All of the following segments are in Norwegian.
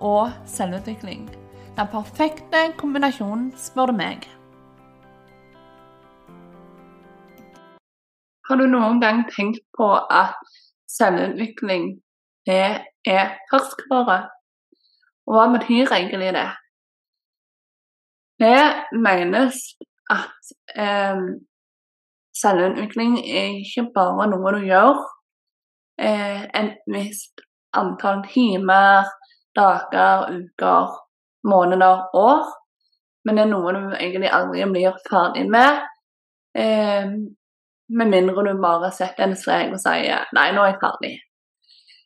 og selvutvikling. Den perfekte kombinasjonen, spør du meg. Har du noen gang tenkt på at selvutvikling det er ferskvare? Og hva betyr egentlig det? Det menes at eh, selvutvikling er ikke bare noe du gjør eh, et visst antall timer, dager, uker, måneder, år. Men det er noe du egentlig aldri blir ferdig med. Eh, med mindre du bare setter en strek og sier 'nei, nå er jeg ferdig'.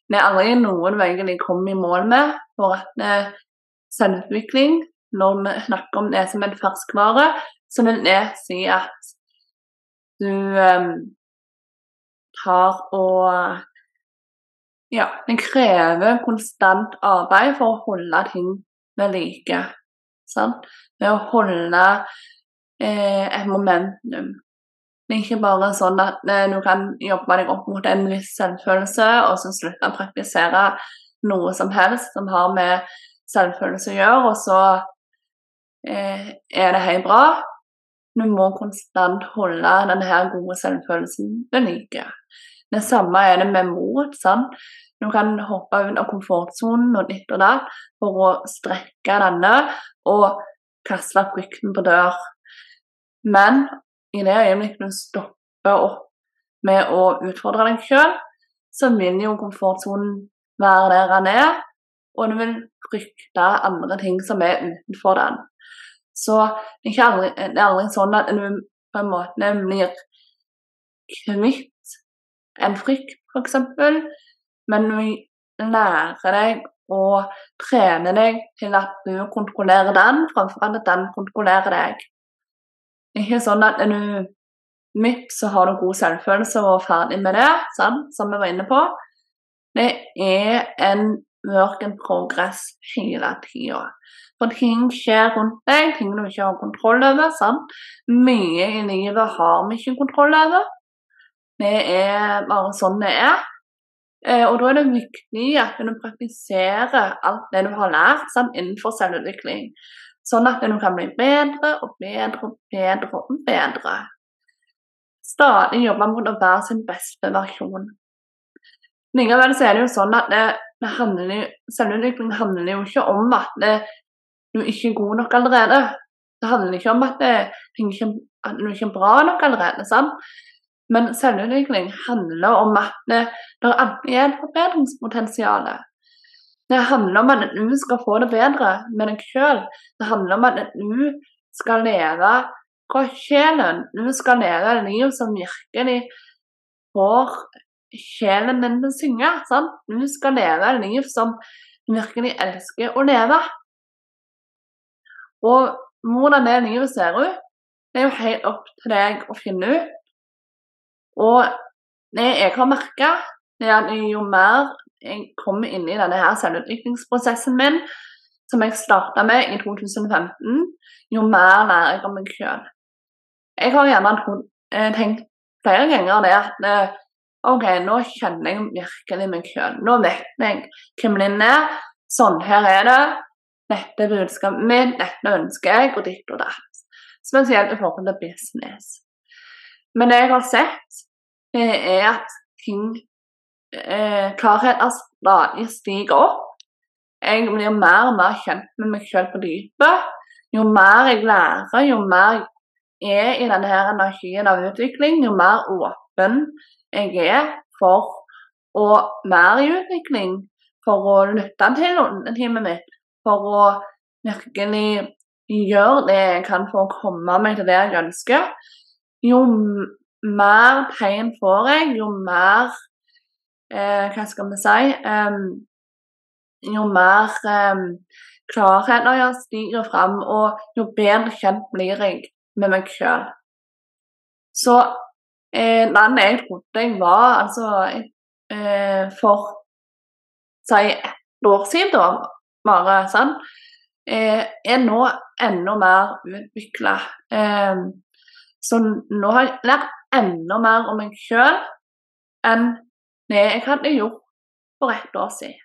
Det er aldri noe du egentlig kommer i mål med. For at eh, selvutvikling, når vi snakker om det som en ferskvare, så vil det si at du eh, tar og ja, det krever konstant arbeid for å holde ting ved like. Sant? Ved å holde eh, et momentum. Det er ikke bare sånn at eh, du kan jobbe deg opp mot en viss selvfølelse, og så slutte å praktisere noe som helst som har med selvfølelse å gjøre, og så eh, er det helt bra. Du må konstant holde denne gode selvfølelsen ved like. Det samme er det med mot. sant? Du kan hoppe ut av komfortsonen og ditt og datt for å strekke denne og kaste frykten på dør. Men i det øyeblikket du stopper opp med å utfordre deg sjøl, så vil jo komfortsonen være der den er, og du vil frykte andre ting som er utenfor den. Så det er, aldri, det er aldri sånn at du på en måte blir kvitt en frykt, f.eks. Men vi lærer deg å trene deg til at du kontrollerer den, framfor at den kontrollerer deg. Ikke sånn at du midt så har du god selvfølelse og er ferdig med det, sant? som vi var inne på. Det er en work in progress hele tida. For ting skjer rundt deg, ting du ikke har kontroll over. sant? Mye i livet har vi ikke kontroll over. Det er bare sånn det er. Eh, og da er det viktig at du praktiserer alt det du har lært sant, innenfor selvutvikling. Sånn at du kan bli bedre og bedre og bedre og bedre. Stadig jobbe mot å være sin beste versjon. Likevel så er det jo sånn at det, det handler, selvutvikling handler jo ikke om at det, du ikke er god nok allerede. Det handler ikke om at, det, at du ikke er bra nok allerede. sant? Men selvutvikling handler om at det, det er et forbedringspotensial. Det handler om at du skal få det bedre med deg sjøl. Det handler om at du skal leve fra sjelen. Du skal leve et liv som virkelig får sjelen din til å synge. Sant? Du skal leve et liv som virkelig elsker å leve. Og hvordan det livet ser ut, det er jo helt opp til deg å finne ut. Og det jeg har merka, er jo mer jeg kommer inn i denne her selvutviklingsprosessen min, som jeg starta med i 2015, jo mer lærer jeg om meg sjøl. Jeg har gjerne eh, tenkt flere ganger det at eh, OK, nå kjenner jeg virkelig meg sjøl. Nå vet jeg hvem den er. Sånn her er det. Dette er budskapet mitt, dette ønsker jeg, og ditt og datt. Spesielt i forhold til business. Men det jeg har sett, er at ting eh, Klarheten stadig stiger opp. Jeg blir mer og mer kjent med meg selv på dypet. Jo mer jeg lærer, jo mer jeg er i denne her energien av utvikling, jo mer åpen jeg er for å være i utvikling, for å lytte til teamet mitt, for å virkelig gjøre det jeg kan for å komme meg til det jeg ønsker, jo mer pain får jeg, jo mer eh, Hva skal vi si um, Jo mer um, klarheten jeg stiger fram, og jo bedre kjent blir jeg med meg sjøl. Så eh, den jeg trodde jeg var, altså eh, for si et år siden, bare sånn, eh, er nå enda mer utvikla. Eh, så nå har jeg lært enda mer om meg sjøl enn det jeg hadde gjort for ett år siden.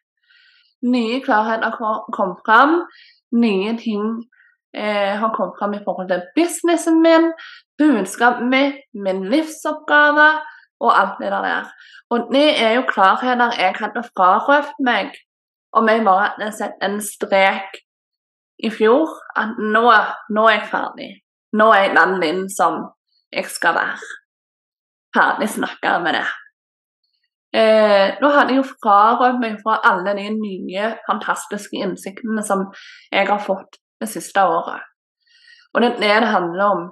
Nye klarheter har kommet fram. Nye ting eh, har kommet fram i forhold til businessen min, budskapet mitt, min livsoppgave og alt det der. Og det er jo klarheter jeg hadde frarøvet meg om jeg bare hadde sett en strek i fjor. At nå, nå er jeg ferdig. Nå er jeg den min som jeg skal være. Ferdig snakka med det. Eh, nå hadde jeg jo frarømt meg fra alle de nye, fantastiske innsiktene som jeg har fått det siste året. Og det er det det handler om.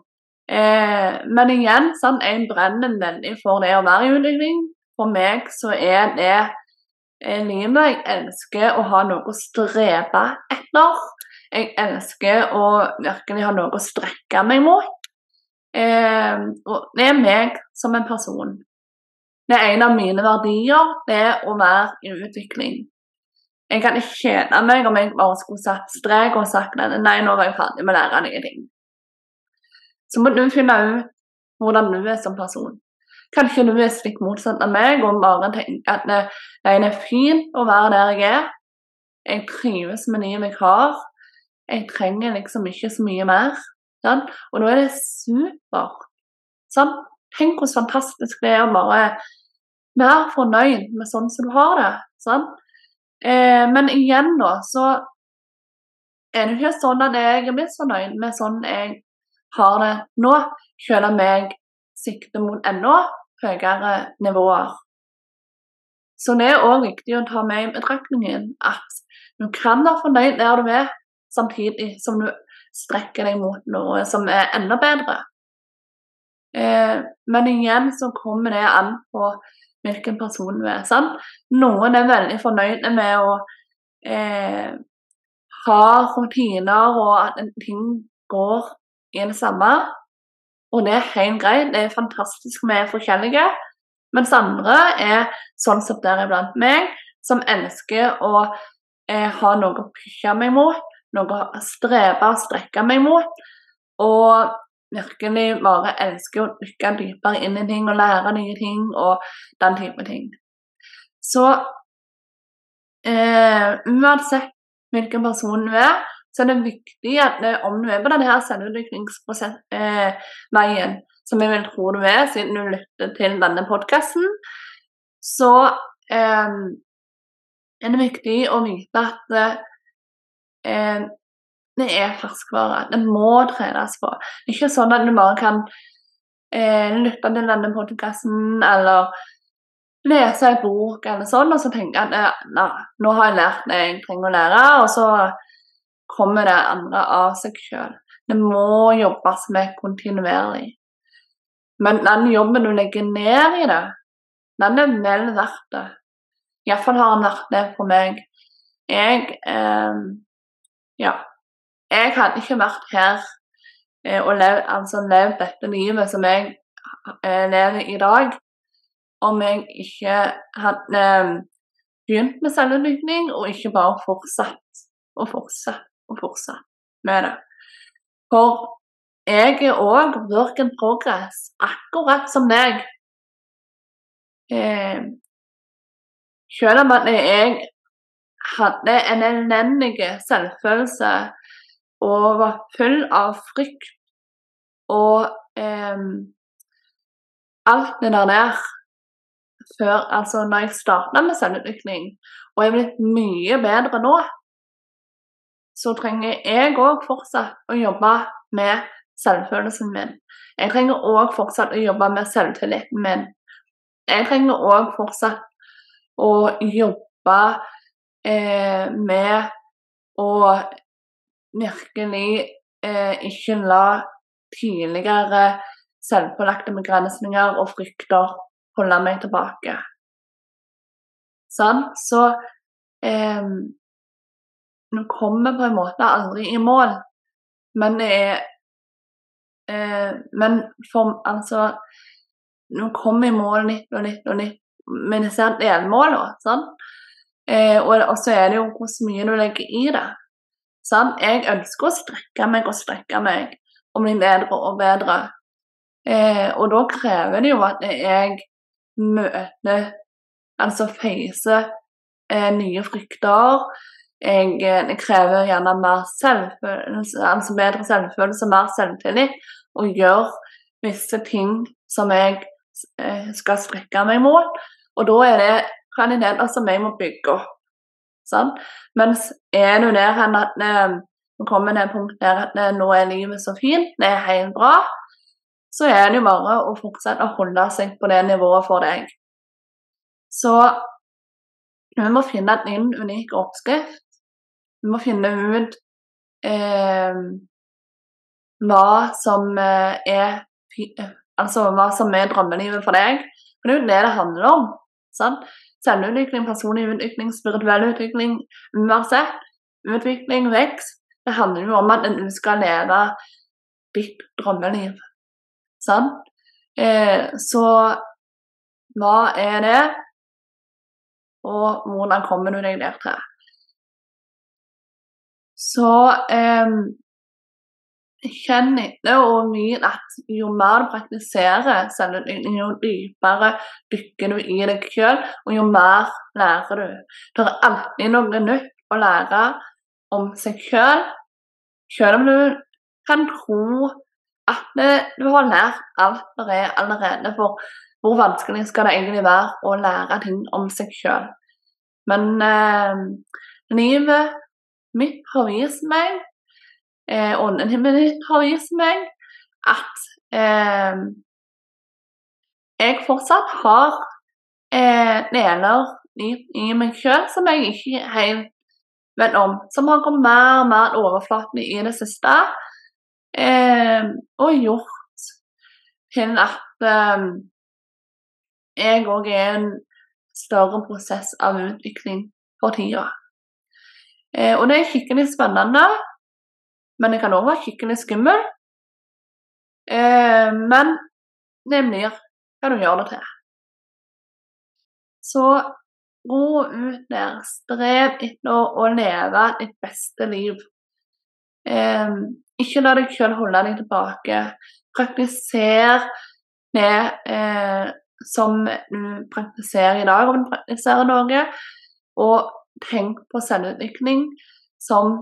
Eh, men igjen, sånn, jeg brenner veldig for det å være i utvikling. For meg så er det eh, livet. Jeg elsker å ha noe å strebe etter. Jeg elsker å virkelig ha noe å strekke meg mot. Eh, og det er meg som en person. Det er en av mine verdier, det er å være i utvikling. Jeg kan ikke kjede meg om jeg bare skulle satt strek og sagt at nei, nå var jeg ferdig med å lære nye ting. Så må du finne ut hvordan du er som person. Kanskje du er slik motsatt av meg og bare tenker at det, det er fint å være der jeg er. Jeg trives med livet jeg har. Jeg trenger liksom ikke så mye mer. Sant? Og nå er det supert. Tenk hvor fantastisk det er å bare være fornøyd med sånn som du har det. Sant? Eh, men igjen, da, så er det ikke sånn at jeg er misfornøyd med sånn jeg har det nå, selv om jeg sikter mot enda høyere nivåer. Så det er òg viktig å ta med i betraktningen at du kan være fornøyd der du er, samtidig som du strekker deg mot noe som er enda bedre. Eh, men igjen så kommer det an på hvilken person du er. Sant? Noen er veldig fornøyde med å eh, ha rutiner og at ting går i det samme. Og det er helt greit. Det er fantastisk med forskjellige. Mens andre er sånn som deriblant meg, som elsker å eh, ha noe å pushe meg mot, noe å strebe og strekke meg mot. Og virkelig bare elsker å dykke dypere inn i ting og lære nye ting og den type ting. Så eh, uansett hvilken person du er, så er det viktig at det, om du er på denne selvutviklingsveien, eh, som jeg vil tro du er, siden du lytter til denne podkasten, så eh, er det viktig å vite at eh, det er ferskvare. Det må trenes på. Det er ikke sånn at du bare kan eh, lytte til denne podkasten eller lese en bok eller sånn, og så tenke at ja, nei, nå har jeg lært det jeg trenger å lære, og så kommer det andre av seg sjøl. Det må jobbes med kontinuerlig. Men den jobben du legger ned i det, den er vel verdt det. Iallfall har den vært det for meg. Jeg eh, Ja jeg hadde ikke vært her eh, og levd, altså levd dette livet som jeg eh, lever i dag, om jeg ikke hadde eh, begynt med selvutvikling og ikke bare fortsatt og fortsatt og fortsatt med det. For jeg er òg work in progress, akkurat som deg. Eh, selv om jeg hadde en elendig selvfølelse og var full av frykt og eh, alt det der der før Altså når jeg starta med selvutvikling, og jeg er blitt mye bedre nå, så trenger jeg òg fortsatt å jobbe med selvfølelsen min. Jeg trenger òg fortsatt å jobbe med selvtilliten min. Jeg trenger òg fortsatt å jobbe eh, med å virkelig eh, ikke la tidligere selvpålagte begrensninger og frykter holde meg tilbake. Sånn. Så eh, Nå kommer på en måte aldri i mål, men det er eh, Men for altså Nå kommer i mål litt og litt og nytt med disse delmålene. Sånn? Eh, og så er det jo hvor mye du legger i det. Sånn? Jeg ønsker å strekke meg og strekke meg og bli bedre og bedre. Eh, og da krever det jo at jeg møter Altså facer eh, nye frykter. Jeg, eh, krever gjerne mer selvfølelse, altså bedre selvfølelse, mer selvtillit, og gjør visse ting som jeg eh, skal strekke meg mot. Og da er det kvaliteter som jeg må bygge opp. Sånn? Mens er du der eh, nå kommer det et punkt der at nå er livet så fint, det er helt bra, så er det jo bare å fortsette å holde seg på det nivået for deg. Så vi må finne din unike oppskrift. Vi må finne ut eh, hva som eh, er Altså hva som er drømmelivet for deg. For det er jo det det handler om. Sant? Selvutvikling, personlig utvikling, spirituell utvikling, uansett. Utvikling, vekst. Det handler jo om at du skal leve ditt drømmeliv. Sant? Eh, så hva er det? og hvordan kommer du deg der til. Så eh, kjenn etter og mye at jo mer du praktiserer selvutvikling, jo dypere dykker du i deg sjøl, og jo mer lærer du. Det er alltid noe nytt å lære om seg sjøl, sjøl om du kan tro at du har lært alt det er allerede. For hvor vanskelig skal det egentlig være å lære ting om seg sjøl? Men eh, livet mitt har vist meg, eh, ånden himmelen har vist meg, at eh, jeg fortsatt har eh, deler i, i meg sjøl som jeg ikke helt vet om. Som har kommet mer og mer overflatende i det siste. Eh, og gjort til at eh, jeg òg er en større prosess av utvikling for tida. Eh, og det er skikkelig spennende, men det kan òg være skikkelig skummel. Eh, men det blir hva du gjør det til. Så ro ut der, strev etter å leve ditt beste liv. Eh, ikke la deg selv holde deg tilbake. Praktiser det eh, som du praktiserer i dag, om du praktiserer noe. Og tenk på selvutvikling som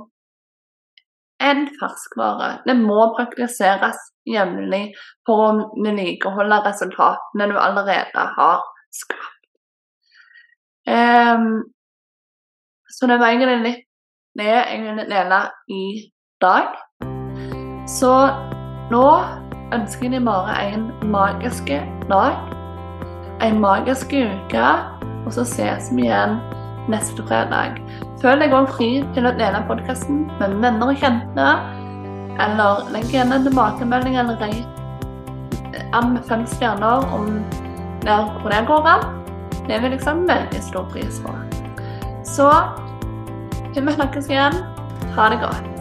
en ferskvare. Det må praktiseres jevnlig for å vedlikeholde resultatene du allerede har skapt. Um, så det var egentlig litt det jeg ville dele i dag. Så nå ønsker jeg deg bare en magisk dag en magisk uke, og så ses vi igjen neste fredag. Føl deg òg fri til å dele podkasten med venner og kjente, eller legg igjen en tilbakemelding eller rate an fem stjerner om der hvor det går an. Det vil jeg sette veldig stor pris på. Så til vi snakkes igjen, ha det godt.